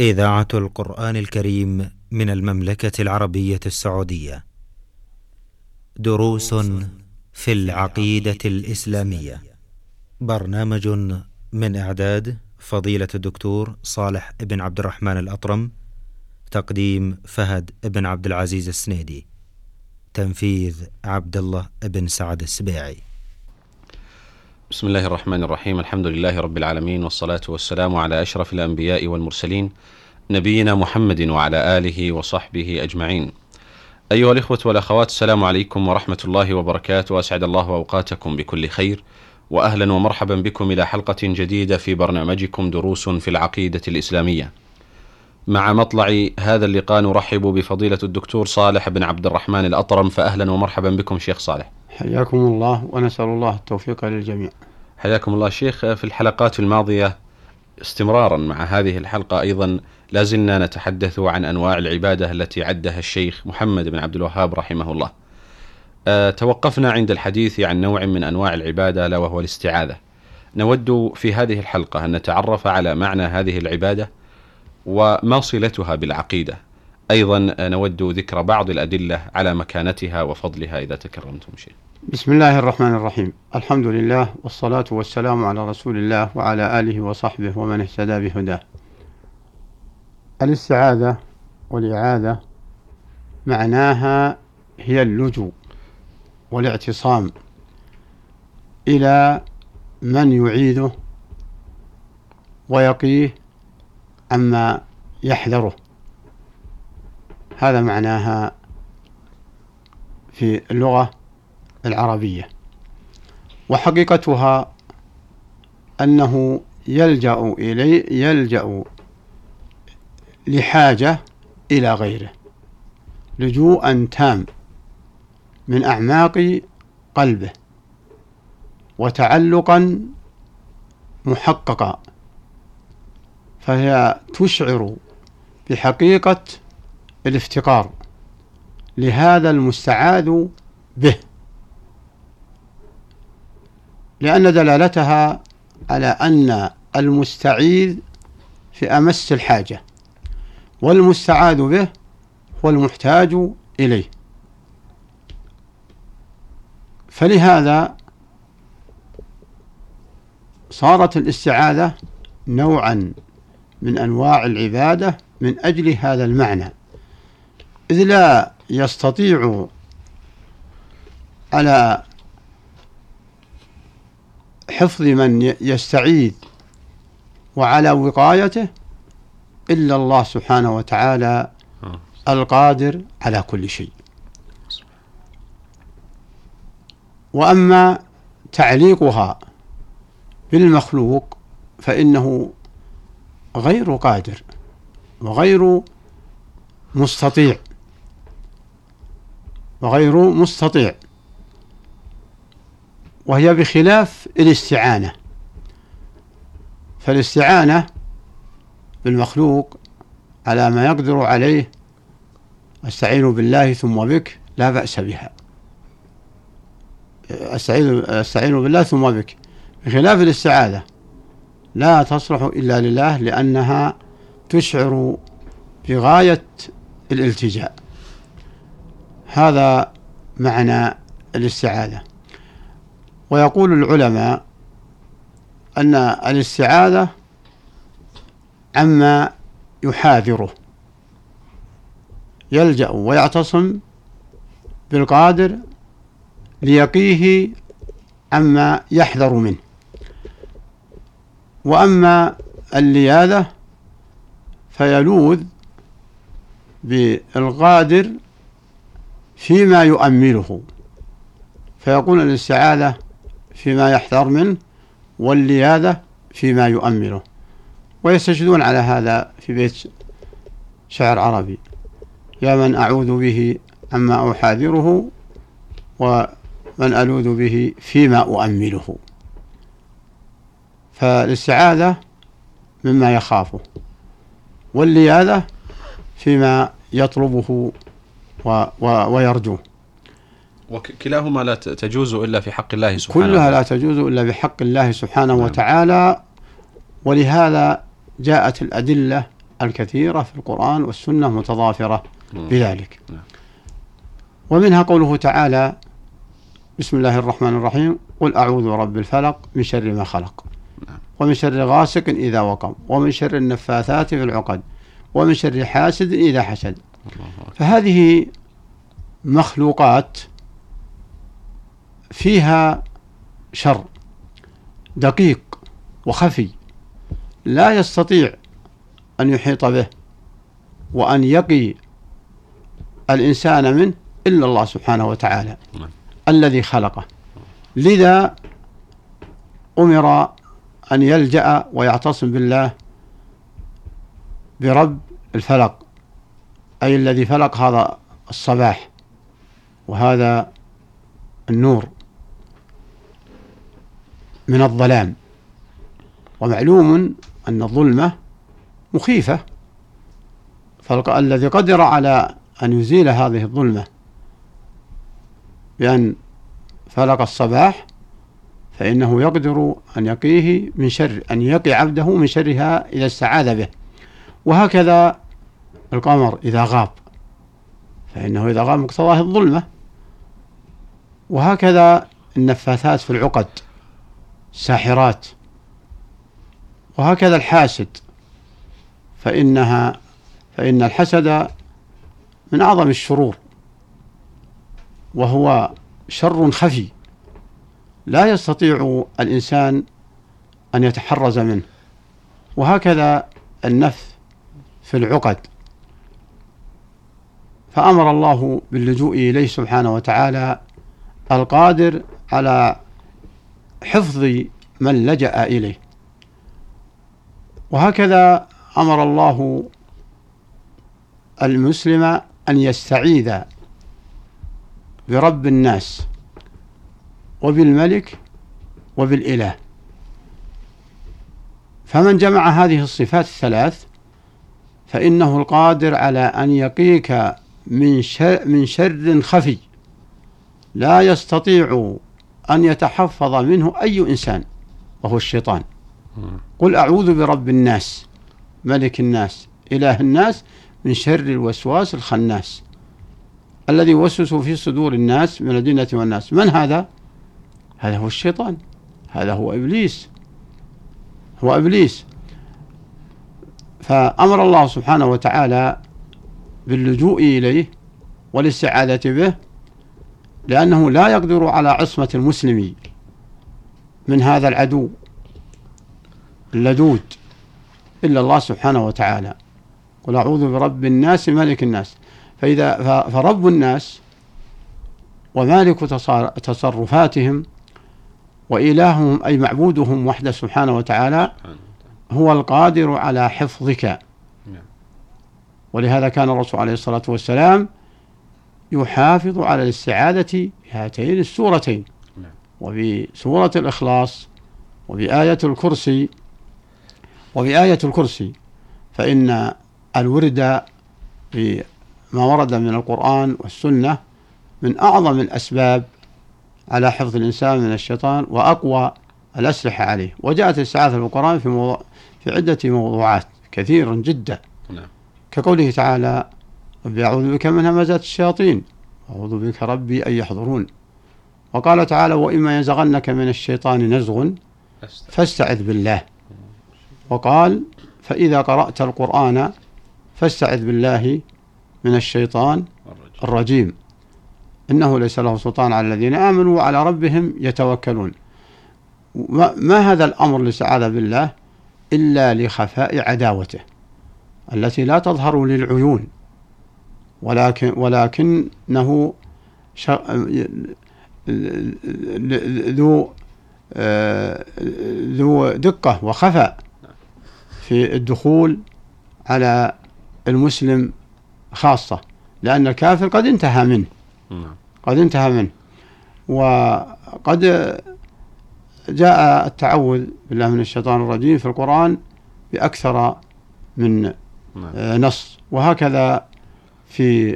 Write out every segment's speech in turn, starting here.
إذاعة القرآن الكريم من المملكة العربية السعودية. دروس في العقيدة الإسلامية. برنامج من إعداد فضيلة الدكتور صالح بن عبد الرحمن الأطرم. تقديم فهد بن عبد العزيز السنيدي. تنفيذ عبد الله بن سعد السبيعي. بسم الله الرحمن الرحيم. الحمد لله رب العالمين والصلاة والسلام على أشرف الأنبياء والمرسلين نبينا محمد وعلى آله وصحبه أجمعين. أيها الإخوة والأخوات السلام عليكم ورحمة الله وبركاته. وأسعد الله أوقاتكم بكل خير وأهلا ومرحبا بكم إلى حلقة جديدة في برنامجكم دروس في العقيدة الإسلامية. مع مطلع هذا اللقاء نرحب بفضيلة الدكتور صالح بن عبد الرحمن الأطرم فأهلا ومرحبا بكم شيخ صالح. حياكم الله ونسأل الله التوفيق للجميع. حياكم الله شيخ في الحلقات الماضية استمرارا مع هذه الحلقة أيضا لازلنا نتحدث عن أنواع العبادة التي عدها الشيخ محمد بن عبد الوهاب رحمه الله. أه توقفنا عند الحديث عن نوع من أنواع العبادة لا وهو الاستعاذة. نود في هذه الحلقة أن نتعرف على معنى هذه العبادة وما صلتها بالعقيدة. أيضا نود ذكر بعض الأدلة على مكانتها وفضلها إذا تكرمتم شيء بسم الله الرحمن الرحيم. الحمد لله والصلاة والسلام على رسول الله وعلى آله وصحبه ومن اهتدى بهداه. الاستعاذة والإعاذة معناها هي اللجوء والاعتصام إلى من يعيده ويقيه عما يحذره. هذا معناها في اللغة العربية. وحقيقتها أنه يلجأ إلي يلجأ لحاجة إلى غيره. لجوءا تام من أعماق قلبه وتعلقا محققا فهي تشعر بحقيقة الافتقار لهذا المستعاذ به. لأن دلالتها على أن المستعيذ في أمس الحاجة والمستعاذ به هو المحتاج إليه. فلهذا صارت الاستعاذة نوعا من أنواع العبادة من أجل هذا المعنى. إذ لا يستطيع على حفظ من يستعيذ وعلى وقايته إلا الله سبحانه وتعالى القادر على كل شيء. وأما تعليقها بالمخلوق فإنه غير قادر وغير مستطيع. وغير مستطيع. وهي بخلاف الاستعانة. فالاستعانة بالمخلوق على ما يقدر عليه استعين بالله ثم بك لا بأس بها. استعين استعين بالله ثم بك. بخلاف الاستعاذة لا تصلح إلا لله لأنها تشعر بغاية الالتجاء. هذا معنى الاستعاذة. ويقول العلماء أن الاستعاذة عما يحاذره يلجأ ويعتصم بالقادر ليقيه عما يحذر منه. وأما اللياذة فيلوذ بالقادر فيما يؤمله. فيقول الاستعاذة فيما يحذر منه واللياذة فيما يؤمله. ويستشهدون على هذا في بيت شعر عربي. يا من أعوذ به عما أحاذره ومن ألوذ به فيما أؤمله. فالاستعاذة مما يخافه واللياذة فيما يطلبه و و ويرجوه وكلاهما لا تجوز إلا في حق الله سبحانه كلها لا تجوز إلا بحق الله سبحانه نعم. وتعالى ولهذا جاءت الأدلة الكثيرة في القرآن والسنة متضافرة مم. بذلك نعم. ومنها قوله تعالى بسم الله الرحمن الرحيم قل أعوذ برب الفلق من شر ما خلق نعم. ومن شر غاسق إذا وقب ومن شر النفاثات في العقد ومن شر حاسد إذا حسد. فهذه مخلوقات فيها شر دقيق وخفي لا يستطيع أن يحيط به وأن يقي الإنسان منه إلا الله سبحانه وتعالى نعم. الذي خلقه لذا أمر أن يلجأ ويعتصم بالله برب الفلق أي الذي فلق هذا الصباح وهذا النور من الظلام. ومعلوم أن الظلمة مخيفة. فالذي قدر على أن يزيل هذه الظلمة بأن فلق الصباح فإنه يقدر أن يقيه من شر أن يقي عبده من شرها إذا استعاذ به. وهكذا القمر إذا غاب فإنه إذا غاب مقتضاه الظلمة. وهكذا النفاثات في العقد الساحرات. وهكذا الحاسد فإنها فإن الحسد من أعظم الشرور. وهو شر خفي لا يستطيع الإنسان أن يتحرز منه. وهكذا النفث في العقد. فأمر الله باللجوء إليه سبحانه وتعالى القادر على حفظ من لجأ إليه. وهكذا أمر الله المسلم أن يستعيذ برب الناس وبالملك وبالإله. فمن جمع هذه الصفات الثلاث فإنه القادر على أن يقيك من شر, من شر خفي. لا يستطيع أن يتحفظ منه أي إنسان وهو الشيطان. قل أعوذ برب الناس ملك الناس إله الناس من شر الوسواس الخناس. الذي يوسوس في صدور الناس من الجنة والناس. من هذا؟ هذا هو الشيطان. هذا هو إبليس. هو إبليس. فأمر الله سبحانه وتعالى باللجوء إليه والاستعاذة به لأنه لا يقدر على عصمة المسلم من هذا العدو اللدود إلا الله سبحانه وتعالى. قل أعوذ برب الناس ملك الناس. فإذا فرب الناس ومالك تصرفاتهم وإلههم أي معبودهم وحده سبحانه وتعالى. هو القادر على حفظك. ولهذا كان الرسول عليه الصلاة والسلام يحافظ على الاستعاذة بهاتين السورتين نعم. وبسورة الإخلاص وبآية الكرسي وبآية الكرسي فإن الورد بما ورد من القرآن والسنة من أعظم الأسباب على حفظ الإنسان من الشيطان وأقوى الأسلحة عليه وجاءت الاستعاذة في القرآن في موضوع في عدة موضوعات كثيرا جدا. كقوله تعالى ربي أعوذ بك من همزات الشياطين أعوذ بك ربي أن يحضرون. وقال تعالى وإما ينزغنك من الشيطان نزغ. فاستعذ. بالله. وقال فإذا قرأت القرآن فاستعذ بالله من الشيطان. الرجيم. إنه ليس له سلطان على الذين آمنوا وعلى ربهم يتوكلون. ما, هذا الأمر الاستعاذة بالله؟ إلا لخفاء عداوته. التي لا تظهر للعيون ولكن ولكنه ذو ذو دقة وخفاء في الدخول على المسلم خاصة لأن الكافر قد انتهى منه. قد انتهى منه وقد جاء التعوذ بالله من الشيطان الرجيم في القرآن بأكثر من نعم. آه، نص. وهكذا في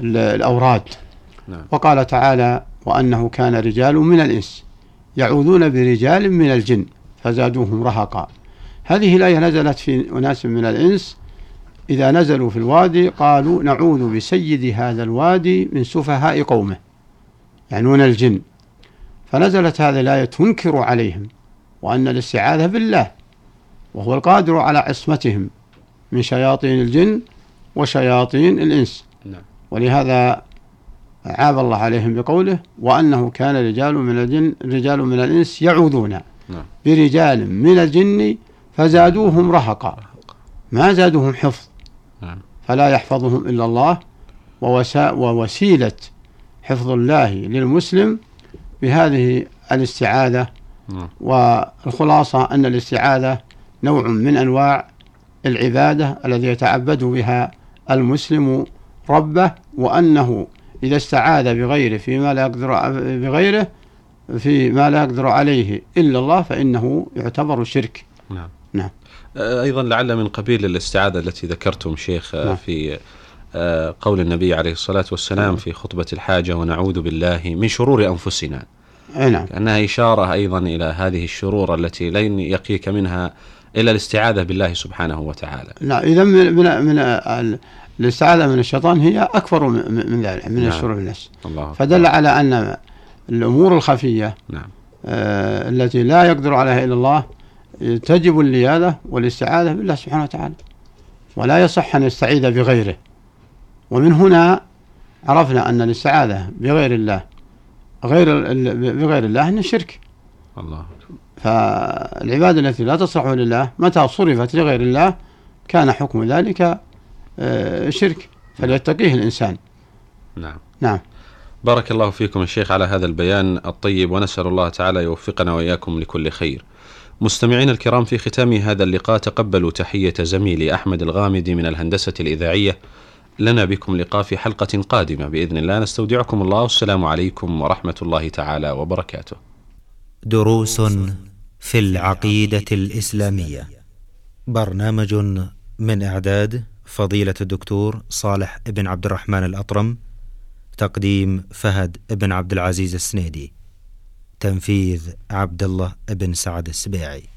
ال- الأوراد. نعم. وقال تعالى وأنه كان رجال من الإنس يعوذون برجال من الجن فزادوهم رهقا. هذه الآية نزلت في أناس من الإنس. إذا نزلوا في الوادي قالوا نعوذ بسيد هذا الوادي من سفهاء قومه يعنون الجن. فنزلت هذه الآية تنكر عليهم وأن الاستعاذة بالله وهو القادر على عصمتهم. من شياطين الجن وشياطين الإنس نعم. ولهذا عاب الله عليهم بقوله وأنه كان رجال من الجن رجال من الإنس يعوذون نعم. برجال من الجن فزادوهم رهقا ما زادوهم حفظ نعم. فلا يحفظهم إلا الله ووسا ووسيلة حفظ الله للمسلم بهذه الاستعاذة نعم. والخلاصة أن الاستعاذة نوع من أنواع العبادة الذي يتعبد بها المسلم ربه وأنه إذا استعاذ بغيره فيما لا يقدر بغيره في ما لا يقدر عليه إلا الله فإنه يعتبر شرك نعم نعم. أيضا لعل من قبيل الاستعاذة التي ذكرتم شيخ آه، نعم. في آه، قول النبي عليه الصلاة والسلام نعم. في خطبة الحاجة ونعوذ بالله من شرور أنفسنا نعم كأنها إشارة أيضا إلى هذه الشرور التي لن يقيك منها إلا الاستعاذة بالله سبحانه وتعالى. نعم إذا من من, من ال- الاستعاذة من الشيطان هي أكبر من ذلك من نعم. الشرور الناس الله فدل على أن الأمور الخفية نعم. آه، التي لا يقدر عليها إلا الله تجب اللياذة والاستعاذة بالله سبحانه وتعالى. ولا يصح أن يستعيذ بغيره. ومن هنا عرفنا أن الاستعاذة بغير الله غير بغير الله أنه شرك. الله فالعبادة التي لا تصلح لله متى صرفت لغير الله كان حكم ذلك آه، شرك. فليتقيه الإنسان. نعم. نعم. بارك الله فيكم يا شيخ على هذا البيان الطيب ونسأل الله تعالى يوفقنا وإياكم لكل خير. مستمعين الكرام في ختام هذا اللقاء تقبلوا تحية زميلي أحمد الغامدي من الهندسة الإذاعية. لنا بكم لقاء في حلقة قادمة. بإذن الله نستودعكم الله. والسلام عليكم ورحمة الله تعالى وبركاته. دروس في العقيدة الإسلامية. برنامج من إعداد فضيلة الدكتور صالح بن عبد الرحمن الأطرم تقديم فهد بن عبد العزيز السنيدي تنفيذ عبد الله بن سعد السبيعي.